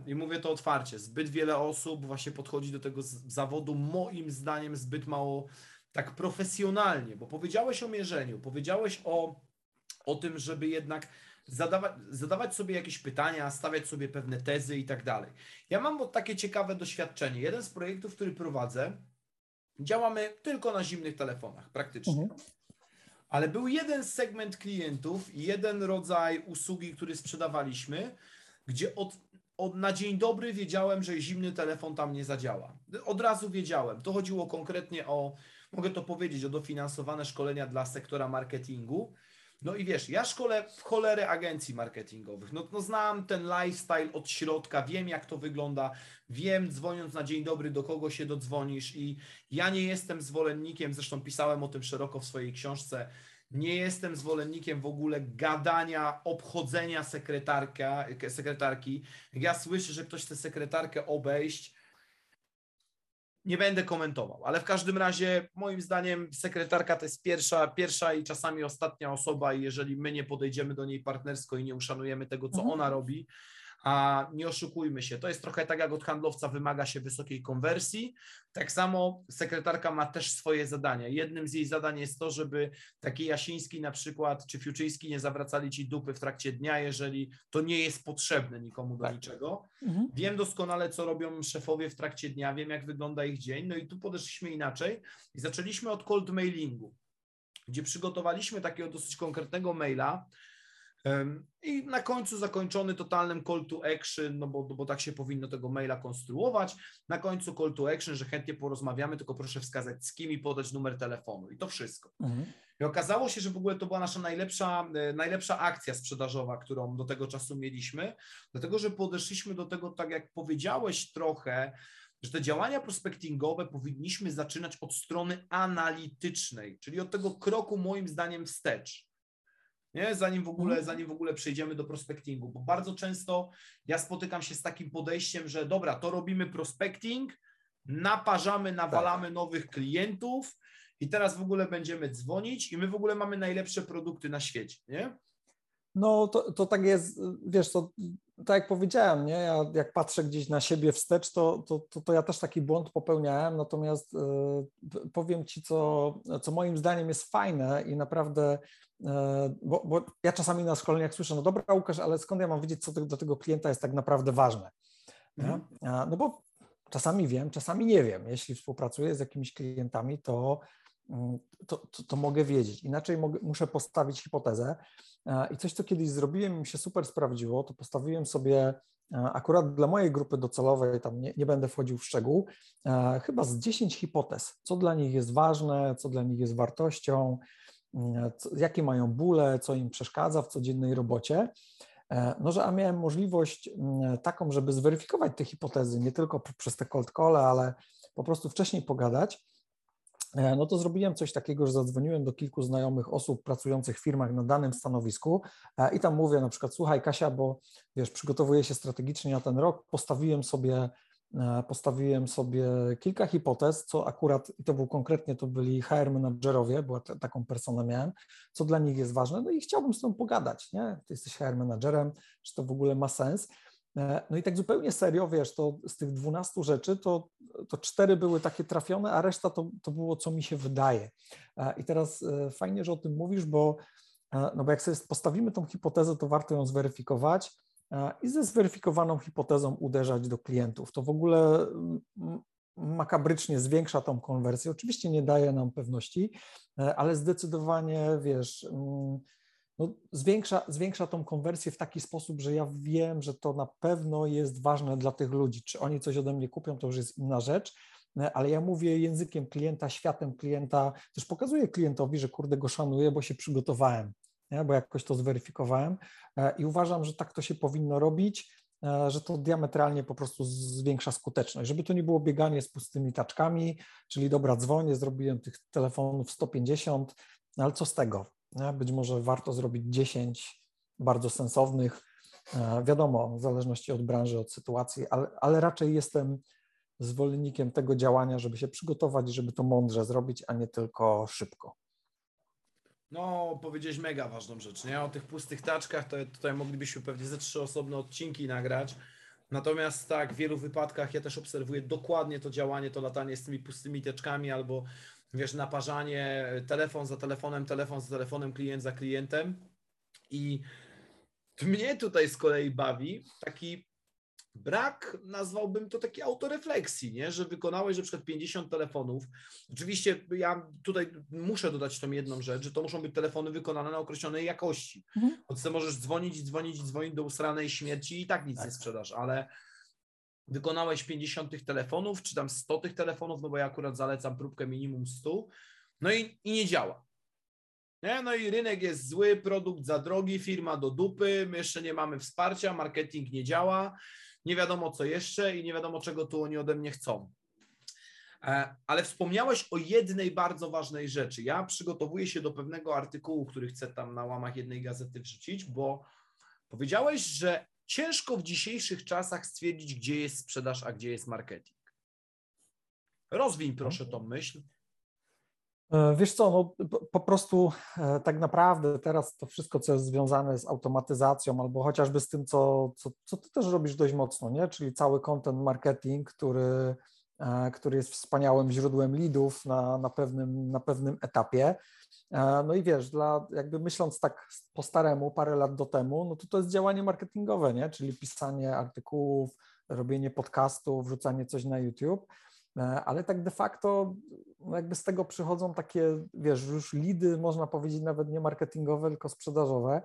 I mówię to otwarcie. Zbyt wiele osób właśnie podchodzi do tego zawodu, moim zdaniem, zbyt mało tak profesjonalnie, bo powiedziałeś o mierzeniu, powiedziałeś o, o tym, żeby jednak zadawać, zadawać sobie jakieś pytania, stawiać sobie pewne tezy i tak dalej. Ja mam takie ciekawe doświadczenie. Jeden z projektów, który prowadzę, działamy tylko na zimnych telefonach, praktycznie. Mhm. Ale był jeden segment klientów, jeden rodzaj usługi, który sprzedawaliśmy, gdzie od, od, na dzień dobry wiedziałem, że zimny telefon tam nie zadziała. Od razu wiedziałem. To chodziło konkretnie o, mogę to powiedzieć, o dofinansowane szkolenia dla sektora marketingu, no i wiesz, ja szkolę w cholerę agencji marketingowych. No, no znam ten lifestyle od środka, wiem jak to wygląda, wiem dzwoniąc na dzień dobry do kogo się dodzwonisz i ja nie jestem zwolennikiem, zresztą pisałem o tym szeroko w swojej książce, nie jestem zwolennikiem w ogóle gadania, obchodzenia sekretarka, sekretarki. Jak ja słyszę, że ktoś chce sekretarkę obejść, nie będę komentował, ale w każdym razie moim zdaniem sekretarka to jest pierwsza, pierwsza i czasami ostatnia osoba i jeżeli my nie podejdziemy do niej partnersko i nie uszanujemy tego, co mhm. ona robi, a nie oszukujmy się, to jest trochę tak jak od handlowca wymaga się wysokiej konwersji, tak samo sekretarka ma też swoje zadania. Jednym z jej zadań jest to, żeby taki Jasiński na przykład, czy Fiuczyński nie zawracali ci dupy w trakcie dnia, jeżeli to nie jest potrzebne nikomu do tak. niczego. Mhm. Wiem doskonale, co robią szefowie w trakcie dnia, wiem jak wygląda ich dzień, no i tu podeszliśmy inaczej i zaczęliśmy od cold mailingu, gdzie przygotowaliśmy takiego dosyć konkretnego maila, i na końcu zakończony totalnym call to action, no bo, bo tak się powinno tego maila konstruować. Na końcu call to action, że chętnie porozmawiamy, tylko proszę wskazać z kim i podać numer telefonu. I to wszystko. Mhm. I okazało się, że w ogóle to była nasza najlepsza, e, najlepsza akcja sprzedażowa, którą do tego czasu mieliśmy, dlatego że podeszliśmy do tego, tak jak powiedziałeś trochę, że te działania prospectingowe powinniśmy zaczynać od strony analitycznej, czyli od tego kroku moim zdaniem wstecz nie? Zanim, w ogóle, mhm. zanim w ogóle przejdziemy do prospectingu, bo bardzo często ja spotykam się z takim podejściem, że dobra, to robimy prospecting, naparzamy, nawalamy tak. nowych klientów i teraz w ogóle będziemy dzwonić i my w ogóle mamy najlepsze produkty na świecie, nie? No to, to tak jest, wiesz, to tak jak powiedziałem, nie? Ja jak patrzę gdzieś na siebie wstecz, to, to, to, to ja też taki błąd popełniałem, natomiast y, powiem Ci, co, co moim zdaniem jest fajne i naprawdę, bo, bo, ja czasami na szkoleniach słyszę, no dobra Łukasz, ale skąd ja mam wiedzieć, co do tego klienta jest tak naprawdę ważne? Mhm. No bo czasami wiem, czasami nie wiem. Jeśli współpracuję z jakimiś klientami, to, mm, to, to, to mogę wiedzieć. Inaczej mogę, muszę postawić hipotezę, i coś, co kiedyś zrobiłem, mi się super sprawdziło, to postawiłem sobie akurat dla mojej grupy docelowej, tam nie, nie, będę wchodził w szczegół, chyba z 10 hipotez, co dla nich jest ważne, co dla nich jest wartością, jakie mają bóle, co im przeszkadza w codziennej robocie. no, że a miałem możliwość mm, taką, żeby zweryfikować te hipotezy, nie tylko przez te cold call, ale po prostu wcześniej pogadać, E, no to zrobiłem coś takiego, że zadzwoniłem do kilku znajomych osób pracujących w firmach na danym stanowisku e, i tam mówię na przykład, słuchaj Kasia, bo wiesz, przygotowuję się strategicznie na ten rok, postawiłem sobie e, postawiłem sobie kilka hipotez, co akurat, i to był konkretnie, to byli HR menadżerowie, bo taką personę miałem, co dla nich jest ważne, no i chciałbym z tym pogadać, nie? Ty jesteś HR menadżerem, czy to w ogóle ma sens? E, no i tak zupełnie serio, wiesz, to z tych 12 rzeczy, to, to cztery były takie trafione, a reszta to, to było, co mi się wydaje. E, I teraz e, fajnie, że o tym mówisz, bo, no bo jak sobie postawimy tą hipotezę, to warto ją zweryfikować i ze zweryfikowaną hipotezą uderzać do klientów. To w ogóle makabrycznie zwiększa tą konwersję. Oczywiście nie daje nam pewności, ale zdecydowanie, wiesz, no, zwiększa, zwiększa tą konwersję w taki sposób, że ja wiem, że to na pewno jest ważne dla tych ludzi. Czy oni coś ode mnie kupią, to już jest inna rzecz, e, ale ja mówię językiem klienta, światem klienta, też pokazuję klientowi, że kurde go szanuję, bo się przygotowałem, nie? bo jakoś to zweryfikowałem e, i uważam, że tak to się powinno robić, e, że to diametralnie po prostu zwiększa skuteczność, żeby to nie było bieganie z pustymi taczkami, czyli dobra, dzwonię, zrobiłem tych telefonów 150, no ale co z tego? Być może warto zrobić 10 bardzo sensownych, e, wiadomo, w zależności od branży, od sytuacji, ale, ale raczej jestem zwolennikiem tego działania, żeby się przygotować, żeby to mądrze zrobić, a nie tylko szybko. No, powiedziałeś mega ważną rzecz, nie? O tych pustych taczkach to tutaj moglibyśmy pewnie ze trzy osobne odcinki nagrać. Natomiast tak, w wielu wypadkach ja też obserwuję dokładnie to działanie, to latanie z tymi pustymi teczkami albo wiesz, naparzanie, telefon za telefonem, telefon za telefonem, klient za klientem. I mnie tutaj z kolei bawi taki brak, nazwałbym to takiej autorefleksji, nie? że wykonałeś na przykład 50 telefonów. Oczywiście ja tutaj muszę dodać tą jedną rzecz, że to muszą być telefony wykonane na określonej jakości. Mhm. Możesz dzwonić, dzwonić, dzwonić do usranej śmierci i tak nic tak. nie sprzedasz, ale wykonałeś 50 tych telefonów, czy tam 100 tych telefonów, no bo ja akurat zalecam próbkę minimum 100, no i, i nie działa. Nie? No i rynek jest zły, produkt za drogi, firma do dupy, my jeszcze nie mamy wsparcia, marketing nie działa, nie wiadomo co jeszcze i nie wiadomo czego tu oni ode mnie chcą. E, ale wspomniałeś o jednej bardzo ważnej rzeczy. Ja przygotowuję się do pewnego artykułu, który chcę tam na łamach jednej gazety wrzucić, bo powiedziałeś, że ciężko w dzisiejszych czasach stwierdzić, gdzie jest sprzedaż, a gdzie jest marketing. Rozwiń proszę tą myśl. E, wiesz co, no, po prostu e, tak naprawdę teraz to wszystko, co jest związane z automatyzacją albo chociażby z tym, co, co, co ty też robisz dość mocno, nie? czyli cały content marketing, który, e, który jest wspaniałym źródłem leadów na, na, pewnym, na pewnym etapie, no i wiesz, dla, jakby myśląc tak po staremu, parę lat do temu, no to to jest działanie marketingowe, nie? czyli pisanie artykułów, robienie podcastów, wrzucanie coś na YouTube, ale tak de facto no jakby z tego przychodzą takie, wiesz, już lidy, można powiedzieć nawet nie marketingowe, tylko sprzedażowe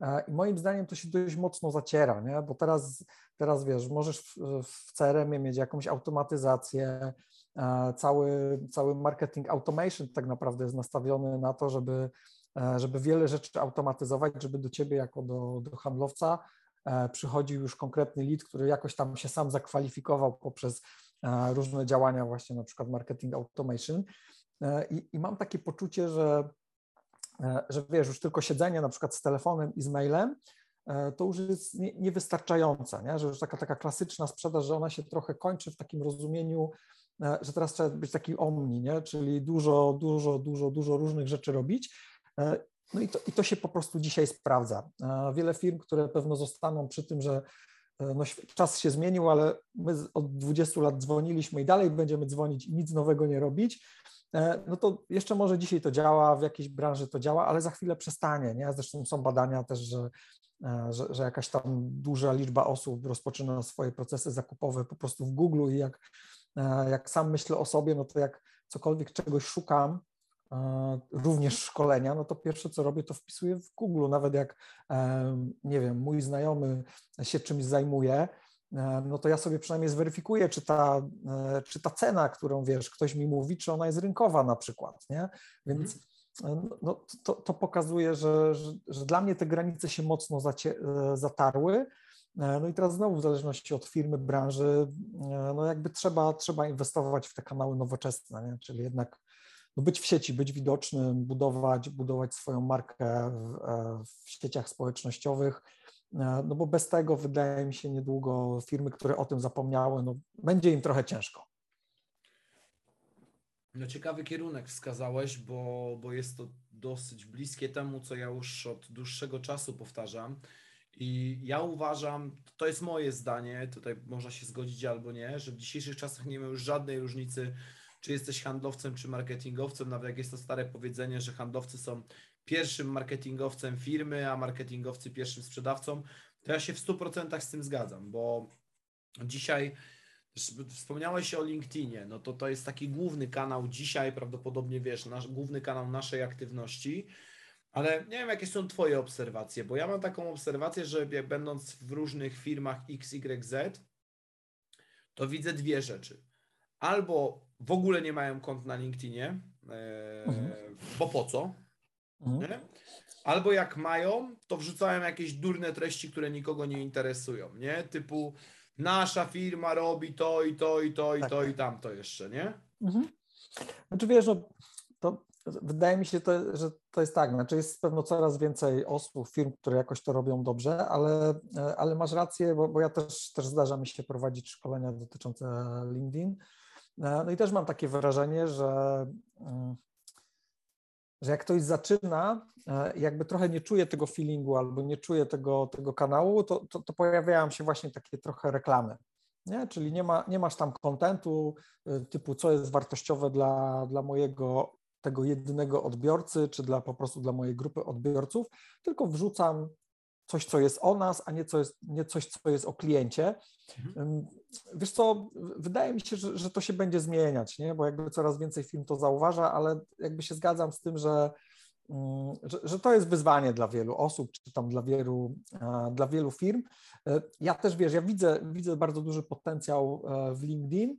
e, i moim zdaniem to się dość mocno zaciera, nie? bo teraz, teraz wiesz, możesz w, CRM-ie mieć jakąś automatyzację, E, cały, cały marketing automation tak naprawdę jest nastawiony na to, żeby, e, żeby wiele rzeczy automatyzować, żeby do ciebie jako do, do handlowca e, przychodził już konkretny lead, który jakoś tam się sam zakwalifikował poprzez różne działania właśnie na przykład marketing automation i, i mam takie poczucie, że, że wiesz, już tylko siedzenie na przykład z telefonem i z mailem to już jest niewystarczające, nie? że już taka, taka klasyczna sprzedaż, że ona się trochę kończy w takim rozumieniu E, że teraz trzeba być taki omni, nie? czyli dużo, dużo, dużo, dużo różnych rzeczy robić. E, no i to, i to się po prostu dzisiaj sprawdza. E, wiele firm, które pewno zostaną przy tym, że no, czas się zmienił, ale my od 20 lat dzwoniliśmy i dalej będziemy dzwonić i nic nowego nie robić, no to jeszcze może dzisiaj to działa, w jakiejś branży to działa, ale za chwilę przestanie. Nie? Zresztą są badania też, że, że, że jakaś tam duża liczba osób rozpoczyna swoje procesy zakupowe po prostu w Google i jak E, jak sam myślę o sobie, no to jak cokolwiek czegoś szukam, e, również szkolenia, no to pierwsze co robię, to wpisuję w Google, nawet jak, e, nie wiem, mój znajomy się czymś zajmuje, no to ja sobie przynajmniej zweryfikuję, czy ta, czy ta cena, którą wiesz, ktoś mi mówi, czy ona jest rynkowa na przykład, nie? Więc, no, to, to pokazuje, że, że, że, dla mnie te granice się mocno zacie, zatarły. No i teraz znowu w zależności od firmy, branży, no jakby trzeba, trzeba inwestować w te kanały nowoczesne, nie? czyli jednak no być w sieci, być widocznym, budować, budować swoją markę w, w sieciach społecznościowych, no bo bez tego wydaje mi się niedługo firmy, które o tym zapomniały, no będzie im trochę ciężko. No ciekawy kierunek wskazałeś, bo, bo jest to dosyć bliskie temu, co ja już od dłuższego czasu powtarzam. I ja uważam, to jest moje zdanie, tutaj można się zgodzić albo nie, że w dzisiejszych czasach nie ma już żadnej różnicy, czy jesteś handlowcem, czy marketingowcem. Nawet jak jest to stare powiedzenie, że handlowcy są pierwszym marketingowcem firmy, a marketingowcy pierwszym sprzedawcą, to ja się w 100% z tym zgadzam, bo dzisiaj Wspomniałeś o LinkedInie, no to to jest taki główny kanał dzisiaj, prawdopodobnie wiesz, nasz, główny kanał naszej aktywności, ale nie wiem, jakie są Twoje obserwacje, bo ja mam taką obserwację, że będąc w różnych firmach XYZ, to widzę dwie rzeczy. Albo w ogóle nie mają kont na LinkedInie, e, mhm. bo po co? Mhm. Albo jak mają, to wrzucają jakieś durne treści, które nikogo nie interesują, nie? Typu nasza firma robi to i to i to i tak. to i tamto jeszcze, nie? Mhm. Znaczy wiesz, no, to wydaje mi się, to, że to jest tak, znaczy jest pewno coraz więcej osób, firm, które jakoś to robią dobrze, ale, ale masz rację, bo, bo ja też, też zdarza mi się prowadzić szkolenia dotyczące LinkedIn. No i też mam takie wrażenie, że mm, że jak ktoś zaczyna, e, jakby trochę nie czuje tego feelingu albo nie czuje tego, tego kanału, to, to, to pojawiają się właśnie takie trochę reklamy. Nie? Czyli nie, ma, nie masz tam kontentu e, typu, co jest wartościowe dla, dla mojego tego jedynego odbiorcy, czy dla po prostu dla mojej grupy odbiorców, tylko wrzucam coś, co jest o nas, a nie, co jest, nie coś, co jest o kliencie. Mhm. Wiesz co, wydaje mi się, że, że to się będzie zmieniać, nie? bo jakby coraz więcej firm to zauważa, ale jakby się zgadzam z tym, że, mm, że, że to jest wyzwanie dla wielu osób, czy tam dla wielu, dla wielu firm. E, ja też, wiesz, ja widzę, widzę bardzo duży potencjał e, w LinkedIn,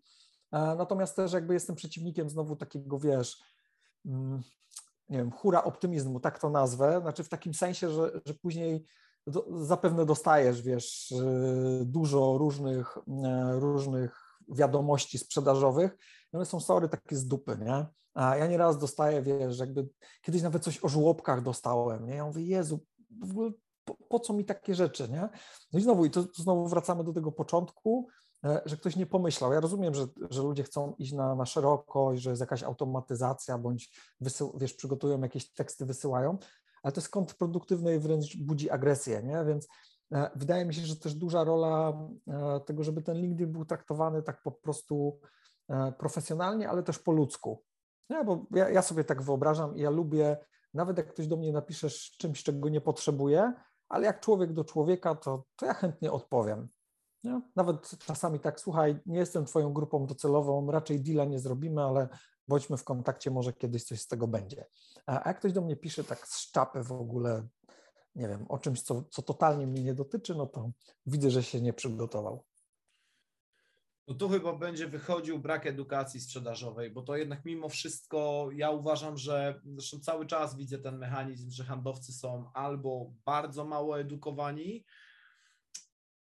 e, natomiast też jakby jestem przeciwnikiem znowu takiego, wiesz, mm, nie wiem, hura optymizmu, tak to nazwę, znaczy w takim sensie, że, że później do, zapewne dostajesz, wiesz, y, dużo różnych, y, różnych wiadomości sprzedażowych, one są sorry takie z dupy, nie? A ja nieraz dostaję, wiesz, jakby kiedyś nawet coś o żłobkach dostałem, nie? Ja mówię, Jezu, w ogóle po, po co mi takie rzeczy, nie? No i znowu, i to, to znowu wracamy do tego początku, e, że ktoś nie pomyślał. Ja rozumiem, że, że ludzie chcą iść na, na szerokość, że jest jakaś automatyzacja, bądź wysył, wiesz, przygotują jakieś teksty, wysyłają, ale to jest kontrproduktywne i wręcz budzi agresję, nie? Więc e, wydaje mi się, że też duża rola e, tego, żeby ten LinkedIn był traktowany tak po prostu e, profesjonalnie, ale też po ludzku. Nie? Bo ja, ja sobie tak wyobrażam i ja lubię, nawet jak ktoś do mnie napiszesz czymś, czego nie potrzebuję, ale jak człowiek do człowieka, to, to ja chętnie odpowiem. Nie? Nawet czasami tak, słuchaj, nie jestem Twoją grupą docelową, raczej deala nie zrobimy, ale bądźmy w kontakcie, może kiedyś coś z tego będzie. A jak ktoś do mnie pisze tak z czapy w ogóle, nie wiem, o czymś, co, co totalnie mnie nie dotyczy, no to widzę, że się nie przygotował. No tu chyba będzie wychodził brak edukacji sprzedażowej, bo to jednak mimo wszystko ja uważam, że zresztą cały czas widzę ten mechanizm, że handlowcy są albo bardzo mało edukowani,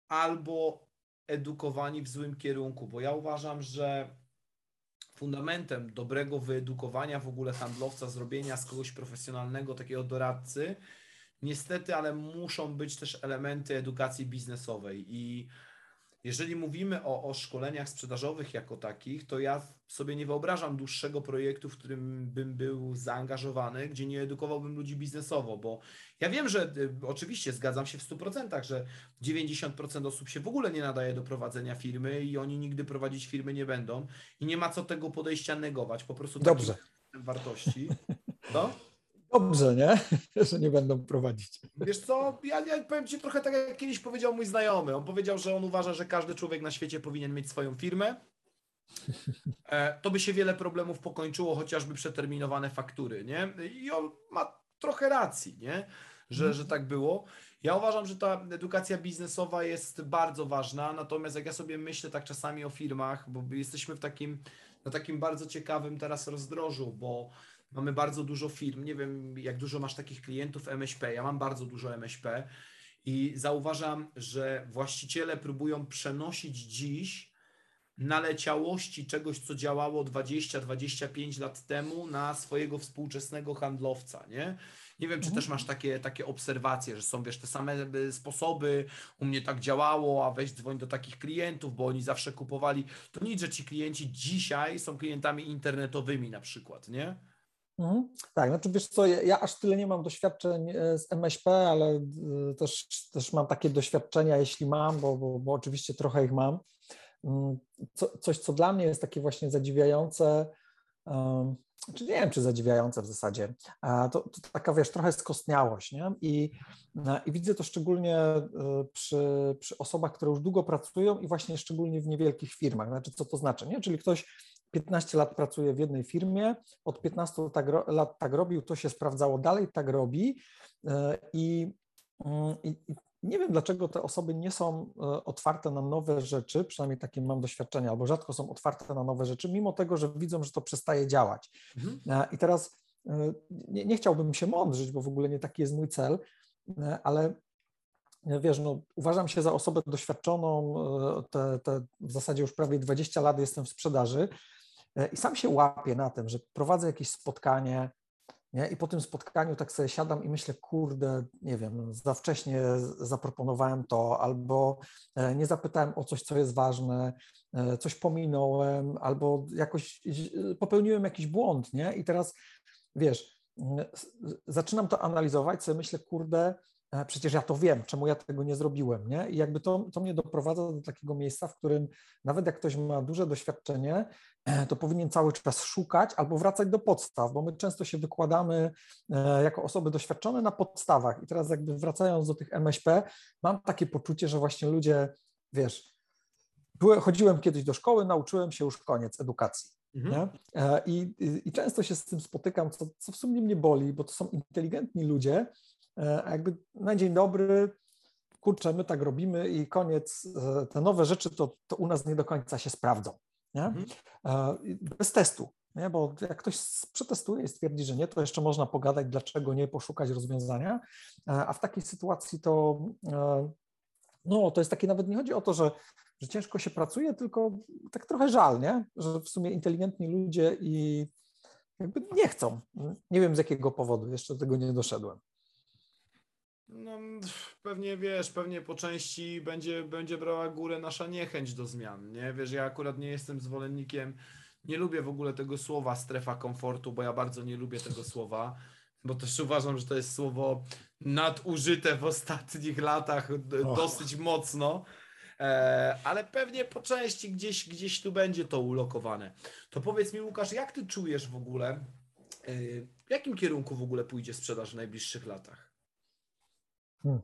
albo edukowani w złym kierunku, bo ja uważam, że fundamentem dobrego wyedukowania w ogóle handlowca, zrobienia z kogoś profesjonalnego, takiego doradcy, niestety, ale muszą być też elementy edukacji biznesowej. I jeżeli mówimy o, o szkoleniach sprzedażowych jako takich, to ja sobie nie wyobrażam dłuższego projektu, w którym bym był zaangażowany, gdzie nie edukowałbym ludzi biznesowo, bo ja wiem, że y, oczywiście zgadzam się w 100%, że 90% osób się w ogóle nie nadaje do prowadzenia firmy i oni nigdy prowadzić firmy nie będą i nie ma co tego podejścia negować, po prostu Dobrze. wartości. To? Dobrze, nie? Że nie będą prowadzić. Wiesz co, ja, ja powiem Ci trochę tak, jak kiedyś powiedział mój znajomy. On powiedział, że on uważa, że każdy człowiek na świecie powinien mieć swoją firmę. E, to by się wiele problemów pokończyło, chociażby przeterminowane faktury, nie? I on ma trochę racji, nie? Że, mhm. że tak było. Ja uważam, że ta edukacja biznesowa jest bardzo ważna, natomiast jak ja sobie myślę tak czasami o firmach, bo jesteśmy w takim, na takim bardzo ciekawym teraz rozdrożu, bo mamy bardzo dużo firm. Nie wiem, jak dużo masz takich klientów MŚP. Ja mam bardzo dużo MŚP i zauważam, że właściciele próbują przenosić dziś naleciałości czegoś, co działało 20-25 lat temu na swojego współczesnego handlowca, nie? Nie wiem, czy mhm. też masz takie, takie obserwacje, że są, wiesz, te same e, sposoby, u mnie tak działało, a weź dzwoń do takich klientów, bo oni zawsze kupowali. To nic, że ci klienci dzisiaj są klientami internetowymi na przykład, nie? Mhm. Tak, znaczy wiesz co, ja, ja, aż tyle nie mam doświadczeń e, z MŚP, ale e, też, też mam takie doświadczenia, jeśli mam, bo, bo, bo oczywiście trochę ich mam. Mm, co, coś, co dla mnie jest takie właśnie zadziwiające, um, czy nie wiem, czy zadziwiające w zasadzie, to, to taka, wiesz, trochę skostniałość, nie? I, e, i widzę to szczególnie przy, przy osobach, które już długo pracują i właśnie szczególnie w niewielkich firmach. Znaczy, co to znaczy, nie? Czyli ktoś 15 lat pracuje w jednej firmie, od 15 tak, lat tak robił, to się sprawdzało, dalej tak robi e, i, mm, i, i nie wiem, dlaczego te osoby nie są e, otwarte na nowe rzeczy, przynajmniej takie mam doświadczenia, albo rzadko są otwarte na nowe rzeczy, mimo tego, że widzą, że to przestaje działać. Mhm. E, I teraz nie, nie, chciałbym się mądrzyć, bo w ogóle nie taki jest mój cel, ale wiesz, no, uważam się za osobę doświadczoną, te, te w zasadzie już prawie 20 lat jestem w sprzedaży I sam się łapię na tym, że prowadzę jakieś spotkanie nie? i po tym spotkaniu tak sobie siadam i myślę, kurde, nie wiem, za wcześnie zaproponowałem to, albo e, nie zapytałem o coś, co jest ważne, e, coś pominąłem, albo jakoś popełniłem jakiś błąd, nie? I teraz, wiesz, zaczynam to analizować, sobie myślę, kurde, przecież ja to wiem, czemu ja tego nie zrobiłem, nie? I jakby to, to mnie doprowadza do takiego miejsca, w którym nawet jak ktoś ma duże doświadczenie, to powinien cały czas szukać albo wracać do podstaw, bo my często się wykładamy e, jako osoby doświadczone na podstawach. I teraz jakby wracając do tych MŚP, mam takie poczucie, że właśnie ludzie, wiesz, byłem, chodziłem kiedyś do szkoły, nauczyłem się już koniec edukacji. Mhm. E, I, I, często się z tym spotykam, co, co w sumie mnie boli, bo to są inteligentni ludzie, e, a jakby na dzień dobry, kurczę, my tak robimy i koniec, te nowe rzeczy to, to u nas nie do końca się sprawdzą nie? Mhm. bez testu. Nie? Bo jak ktoś przetestuje i stwierdzi, że nie, to jeszcze można pogadać, dlaczego nie, poszukać rozwiązania. A w takiej sytuacji to, no, to jest takie nawet nie chodzi o to, że, że ciężko się pracuje, tylko tak trochę żal, nie? że w sumie inteligentni ludzie i jakby nie chcą. Nie wiem z jakiego powodu, jeszcze do tego nie doszedłem. No, pewnie wiesz, pewnie po części będzie, będzie brała górę nasza niechęć do zmian, nie? Wiesz, ja akurat nie jestem zwolennikiem, nie lubię w ogóle tego słowa strefa komfortu, bo ja bardzo nie lubię tego słowa, bo też uważam, że to jest słowo nadużyte w ostatnich latach dosyć mocno, e, ale pewnie po części gdzieś, gdzieś tu będzie to ulokowane. To powiedz mi Łukasz, jak ty czujesz w ogóle, e, w jakim kierunku w ogóle pójdzie sprzedaż w najbliższych latach? Hmm.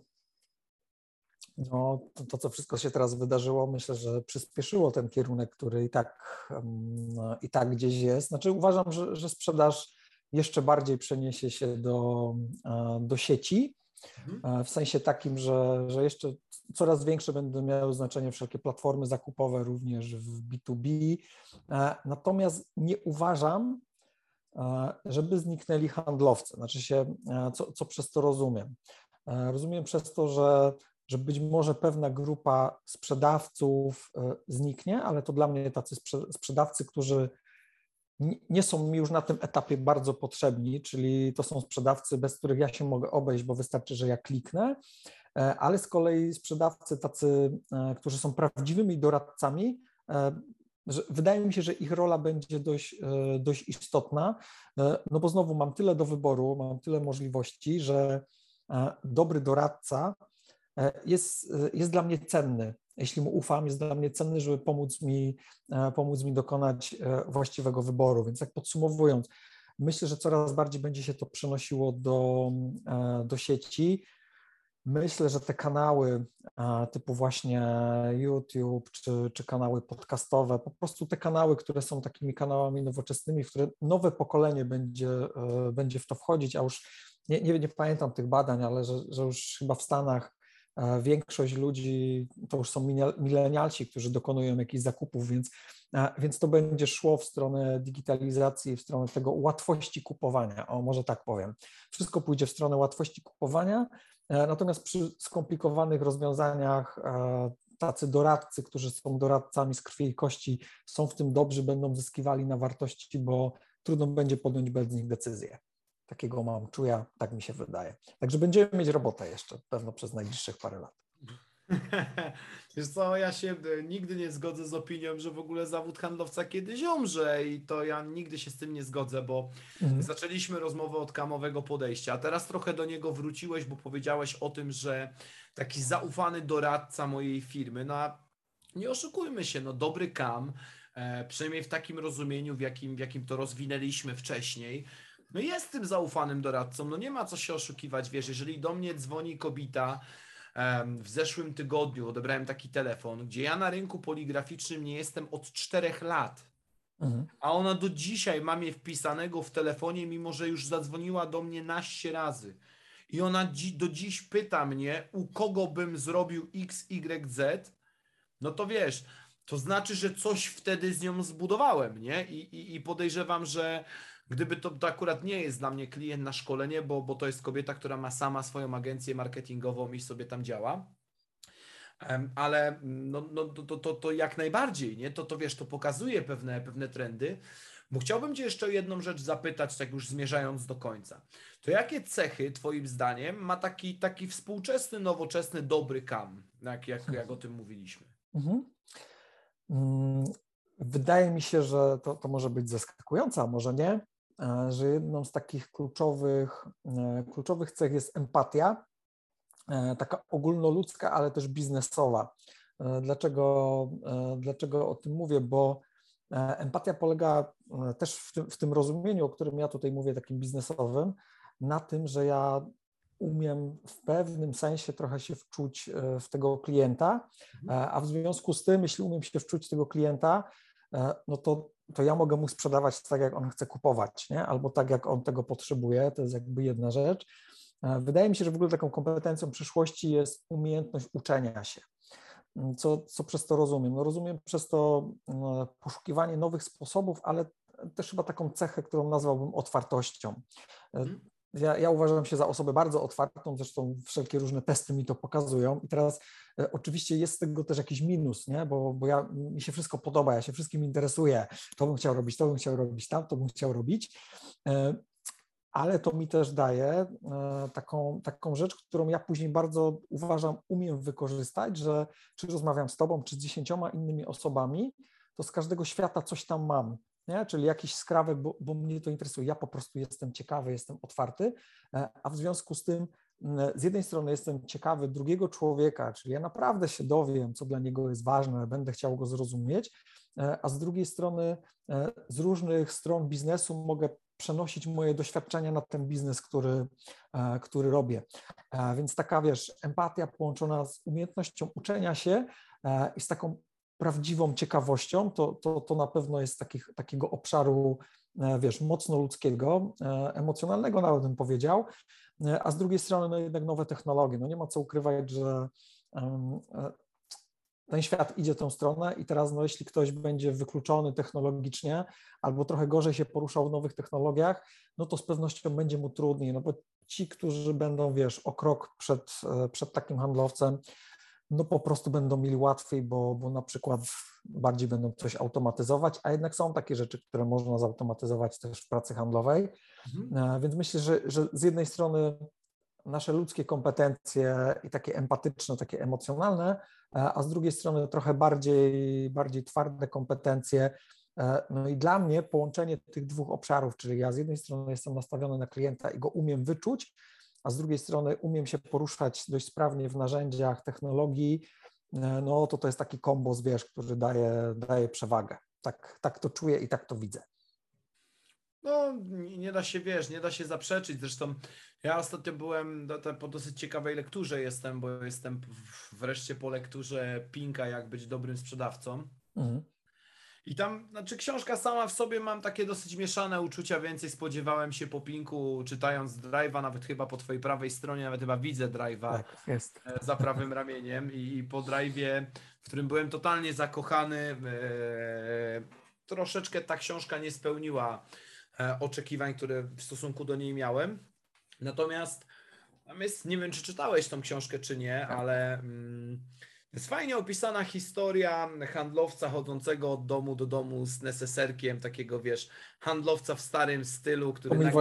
No, to, to, co wszystko się teraz wydarzyło, myślę, że przyspieszyło ten kierunek, który i tak, no, i tak gdzieś jest. Znaczy, uważam, że, że sprzedaż jeszcze bardziej przeniesie się do, do sieci, mhm. w sensie takim, że, że jeszcze coraz większe będą miały znaczenie wszelkie platformy zakupowe, również w B2B. Natomiast nie uważam, żeby zniknęli handlowcy. Znaczy się, co, co przez to rozumiem. E, rozumiem przez to, że, że być może pewna grupa sprzedawców e, zniknie, ale to dla mnie tacy sprzedawcy, którzy nie są mi już na tym etapie bardzo potrzebni, czyli to są sprzedawcy, bez których ja się mogę obejść, bo wystarczy, że ja kliknę, e, ale z kolei sprzedawcy tacy, którzy są prawdziwymi doradcami, wydaje mi się, że ich rola będzie dość, dość istotna, no bo znowu mam tyle do wyboru, mam tyle możliwości, że dobry doradca e, jest, e, jest dla mnie cenny. Jeśli mu ufam, jest dla mnie cenny, żeby pomóc mi, e, pomóc mi dokonać właściwego wyboru. Więc tak podsumowując, myślę, że coraz bardziej będzie się to przenosiło do, do sieci. Myślę, że te kanały typu właśnie YouTube czy, czy kanały podcastowe, po prostu te kanały, które są takimi kanałami nowoczesnymi, w które nowe pokolenie będzie, będzie w to wchodzić, a już nie, nie, nie pamiętam tych badań, ale że, że już chyba w Stanach większość ludzi to już są milenialci, którzy dokonują jakichś zakupów, więc, więc to będzie szło w stronę digitalizacji, w stronę tego łatwości kupowania, o może tak powiem. Wszystko pójdzie w stronę łatwości kupowania, natomiast przy skomplikowanych rozwiązaniach tacy doradcy, którzy są doradcami z krwi i kości, są w tym dobrzy, będą zyskiwali na wartości, bo trudno będzie podjąć bez nich decyzję. Takiego mam czuja, tak mi się wydaje. Także będziemy mieć robotę jeszcze pewno przez najbliższych parę lat. Wiesz co, ja się e, nigdy nie zgodzę z opinią, że w ogóle zawód handlowca kiedyś umrze i to ja nigdy się z tym nie zgodzę, bo mhm. zaczęliśmy rozmowę od kamowego podejścia, a teraz trochę do niego wróciłeś, bo powiedziałeś o tym, że taki zaufany doradca mojej firmy, no a nie oszukujmy się, no dobry kam, e, przynajmniej w takim rozumieniu, w jakim, w jakim to rozwinęliśmy wcześniej, no jest tym zaufanym doradcą, no nie ma co się oszukiwać, wiesz, jeżeli do mnie dzwoni kobieta, w zeszłym tygodniu odebrałem taki telefon, gdzie ja na rynku poligraficznym nie jestem od czterech lat. Mhm. A ona do dzisiaj ma mnie wpisanego w telefonie, mimo że już zadzwoniła do mnie naście razy. I ona dzi do dziś pyta mnie, u kogo bym zrobił X, Y, Z. No to wiesz, to znaczy, że coś wtedy z nią zbudowałem, nie? I, i, i podejrzewam, że Gdyby to, to akurat nie jest dla mnie klient na szkolenie, bo, bo to jest kobieta, która ma sama swoją agencję marketingową i sobie tam działa. Ale no, no, to, to, to jak najbardziej, nie? To, to wiesz, to pokazuje pewne, pewne trendy. Bo chciałbym Cię jeszcze o jedną rzecz zapytać, tak już zmierzając do końca. To jakie cechy, Twoim zdaniem, ma taki, taki współczesny, nowoczesny, dobry kam, jak, jak, jak o tym mówiliśmy? Mhm. Mm, wydaje mi się, że to, to może być zaskakujące, a może nie, że jedną z takich kluczowych, e, kluczowych cech jest empatia, e, taka ogólnoludzka, ale też biznesowa. Dlaczego, dlaczego o tym mówię? Bo empatia polega też w tym, w tym rozumieniu, o którym ja tutaj mówię, takim biznesowym, na tym, że ja umiem w pewnym sensie trochę się wczuć w tego klienta, mhm. a w związku z tym, jeśli umiem się wczuć w tego klienta, no to to ja mogę mu sprzedawać tak, jak on chce kupować, nie? albo tak, jak on tego potrzebuje. To jest jakby jedna rzecz. E, wydaje mi się, że w ogóle taką kompetencją przyszłości jest umiejętność uczenia się. Mm, co, co przez to rozumiem? No rozumiem przez to no, poszukiwanie nowych sposobów, ale też chyba taką cechę, którą nazwałbym otwartością. Ja, ja, uważam się za osobę bardzo otwartą, zresztą wszelkie różne testy mi to pokazują. I teraz e, oczywiście jest z tego też jakiś minus, nie? Bo, bo ja, mi się wszystko podoba, ja się wszystkim interesuję. To bym chciał robić, to bym chciał robić, tam, to bym chciał robić. E, ale to mi też daje e, taką, taką rzecz, którą ja później bardzo uważam, umiem wykorzystać, że czy rozmawiam z tobą, czy z dziesięcioma innymi osobami, to z każdego świata coś tam mam nie? czyli jakiś skrawek, bo, bo mnie to interesuje. Ja po prostu jestem ciekawy, jestem otwarty, e, a w związku z tym z jednej strony jestem ciekawy drugiego człowieka, czyli ja naprawdę się dowiem, co dla niego jest ważne, będę chciał go zrozumieć, e, a z drugiej strony e, z różnych stron biznesu mogę przenosić moje doświadczenia na ten biznes, który, który robię. Więc taka, wiesz, empatia połączona z umiejętnością uczenia się i z taką prawdziwą ciekawością, to, to, to na pewno jest takich, takiego obszaru, e, wiesz, mocno ludzkiego, e, emocjonalnego nawet bym powiedział, e, a z drugiej strony no jednak nowe technologie. No nie ma co ukrywać, że ten świat idzie tą stronę i teraz no jeśli ktoś będzie wykluczony technologicznie albo trochę gorzej się poruszał w nowych technologiach, no to z pewnością będzie mu trudniej, no bo ci, którzy będą, wiesz, o krok przed, przed takim handlowcem, no po prostu będą mieli łatwiej, bo, bo na przykład bardziej będą coś automatyzować, a jednak są takie rzeczy, które można zautomatyzować też w pracy handlowej. Mhm. E, więc myślę, że, że z jednej strony nasze ludzkie kompetencje i takie empatyczne, takie emocjonalne, e, a z drugiej strony trochę bardziej, bardziej twarde kompetencje. E, no i dla mnie połączenie tych dwóch obszarów, czyli ja z jednej strony jestem nastawiony na klienta i go umiem wyczuć, a z drugiej strony umiem się poruszać dość sprawnie w narzędziach technologii, e, no to to jest taki kombos, wiesz, który daje, daje przewagę. Tak, tak to czuję i tak to widzę. No, nie da się, wiesz, nie da się zaprzeczyć. Zresztą ja ostatnio byłem po dosyć ciekawej lekturze jestem, bo jestem wreszcie po lekturze Pinka, jak być dobrym sprzedawcą. Mhm. I tam, znaczy książka sama w sobie mam takie dosyć mieszane uczucia, więcej spodziewałem się po Pinku, czytając Drive'a, nawet chyba po twojej prawej stronie, nawet chyba widzę Drive'a tak, jest. E, za prawym ramieniem i, po Drive'ie, w którym byłem totalnie zakochany, e, troszeczkę ta książka nie spełniła e, oczekiwań, które w stosunku do niej miałem. Natomiast tam jest, nie wiem czy czytałeś tą książkę czy nie, tak. ale... Mm, jest fajnie opisana historia handlowca chodzącego od domu do domu z neseserkiem, takiego wiesz, handlowca w starym stylu, który nagle,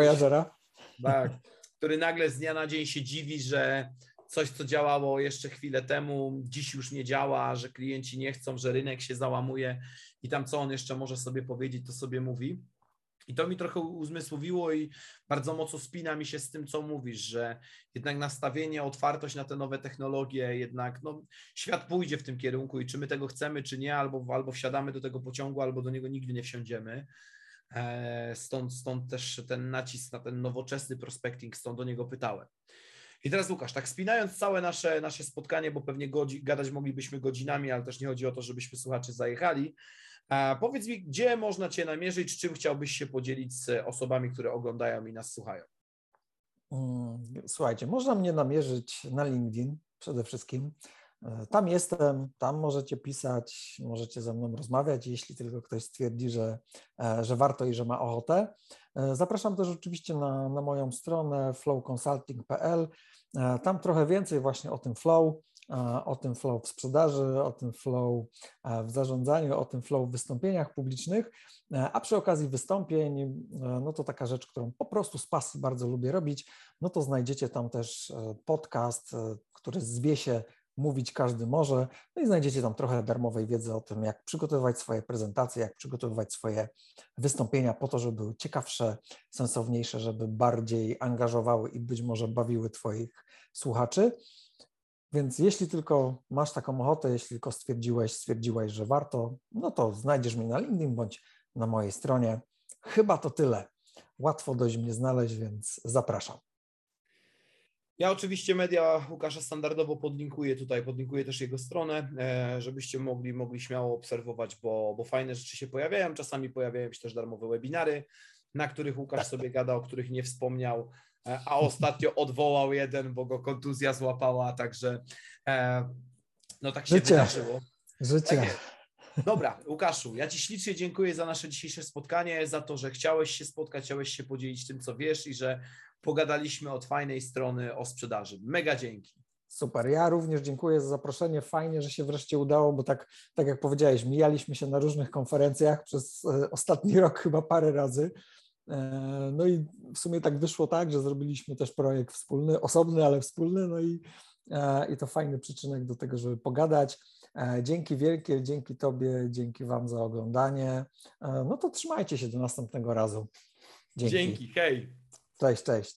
tak, który nagle z dnia na dzień się dziwi, że coś, co działało jeszcze chwilę temu, dziś już nie działa, że klienci nie chcą, że rynek się załamuje i tam co on jeszcze może sobie powiedzieć, to sobie mówi. I to mi trochę uzmysłowiło i bardzo mocno spina mi się z tym, co mówisz, że jednak nastawienie, otwartość na te nowe technologie, jednak no, świat pójdzie w tym kierunku i czy my tego chcemy, czy nie, albo, albo wsiadamy do tego pociągu, albo do niego nigdy nie wsiądziemy. E, stąd, stąd też ten nacisk na ten nowoczesny prospecting, stąd do niego pytałem. I teraz Łukasz, tak spinając całe nasze, nasze spotkanie, bo pewnie godzi, gadać moglibyśmy godzinami, ale też nie chodzi o to, żebyśmy słuchacze zajechali, powiedz mi, gdzie można Cię namierzyć, czym chciałbyś się podzielić z osobami, które oglądają i nas słuchają? Mm, słuchajcie, można mnie namierzyć na LinkedIn przede wszystkim. E, tam jestem, tam możecie pisać, możecie ze mną rozmawiać, jeśli tylko ktoś stwierdzi, że, e, że warto i że ma ochotę. E, zapraszam też oczywiście na, na moją stronę flowconsulting.pl. Tam trochę więcej właśnie o tym flow, o tym flow w sprzedaży, o tym flow w zarządzaniu, o tym flow w wystąpieniach publicznych, a przy okazji wystąpień, no to taka rzecz, którą po prostu z pasji bardzo lubię robić, no to znajdziecie tam też podcast, który zwie się mówić każdy może. No i znajdziecie tam trochę darmowej wiedzy o tym, jak przygotowywać swoje prezentacje, jak przygotowywać swoje wystąpienia po to, żeby były ciekawsze, sensowniejsze, żeby bardziej angażowały i być może bawiły Twoich słuchaczy. Więc jeśli tylko masz taką ochotę, jeśli tylko stwierdziłeś, stwierdziłaś, że warto, no to znajdziesz mnie na LinkedIn bądź na mojej stronie. Chyba to tyle. Łatwo dość mnie znaleźć, więc zapraszam. Ja oczywiście media Łukasza standardowo podlinkuję tutaj, podlinkuję też jego stronę, e, żebyście mogli, mogli śmiało obserwować, bo, bo fajne rzeczy się pojawiają. Czasami pojawiają się też darmowe webinary, na których Łukasz tak. sobie gada, o których nie wspomniał, a ostatnio odwołał jeden, bo go kontuzja złapała, także e, no tak się Życie. wydarzyło. Życie. Tak Dobra, Łukaszu, ja Ci ślicznie dziękuję za nasze dzisiejsze spotkanie, za to, że chciałeś się spotkać, chciałeś się podzielić tym, co wiesz i że pogadaliśmy od fajnej strony o sprzedaży. Mega dzięki. Super. Ja również dziękuję za zaproszenie. Fajnie, że się wreszcie udało, bo tak, tak jak powiedziałeś, mijaliśmy się na różnych konferencjach przez e, ostatni rok chyba parę razy. E, no i w sumie tak wyszło tak, że zrobiliśmy też projekt wspólny, osobny, ale wspólny, no i, e, i to fajny przyczynek do tego, żeby pogadać. Dzięki wielkie, dzięki Tobie, dzięki Wam za oglądanie. No to trzymajcie się do następnego razu. Dzięki. Dzięki, hej. Cześć, cześć.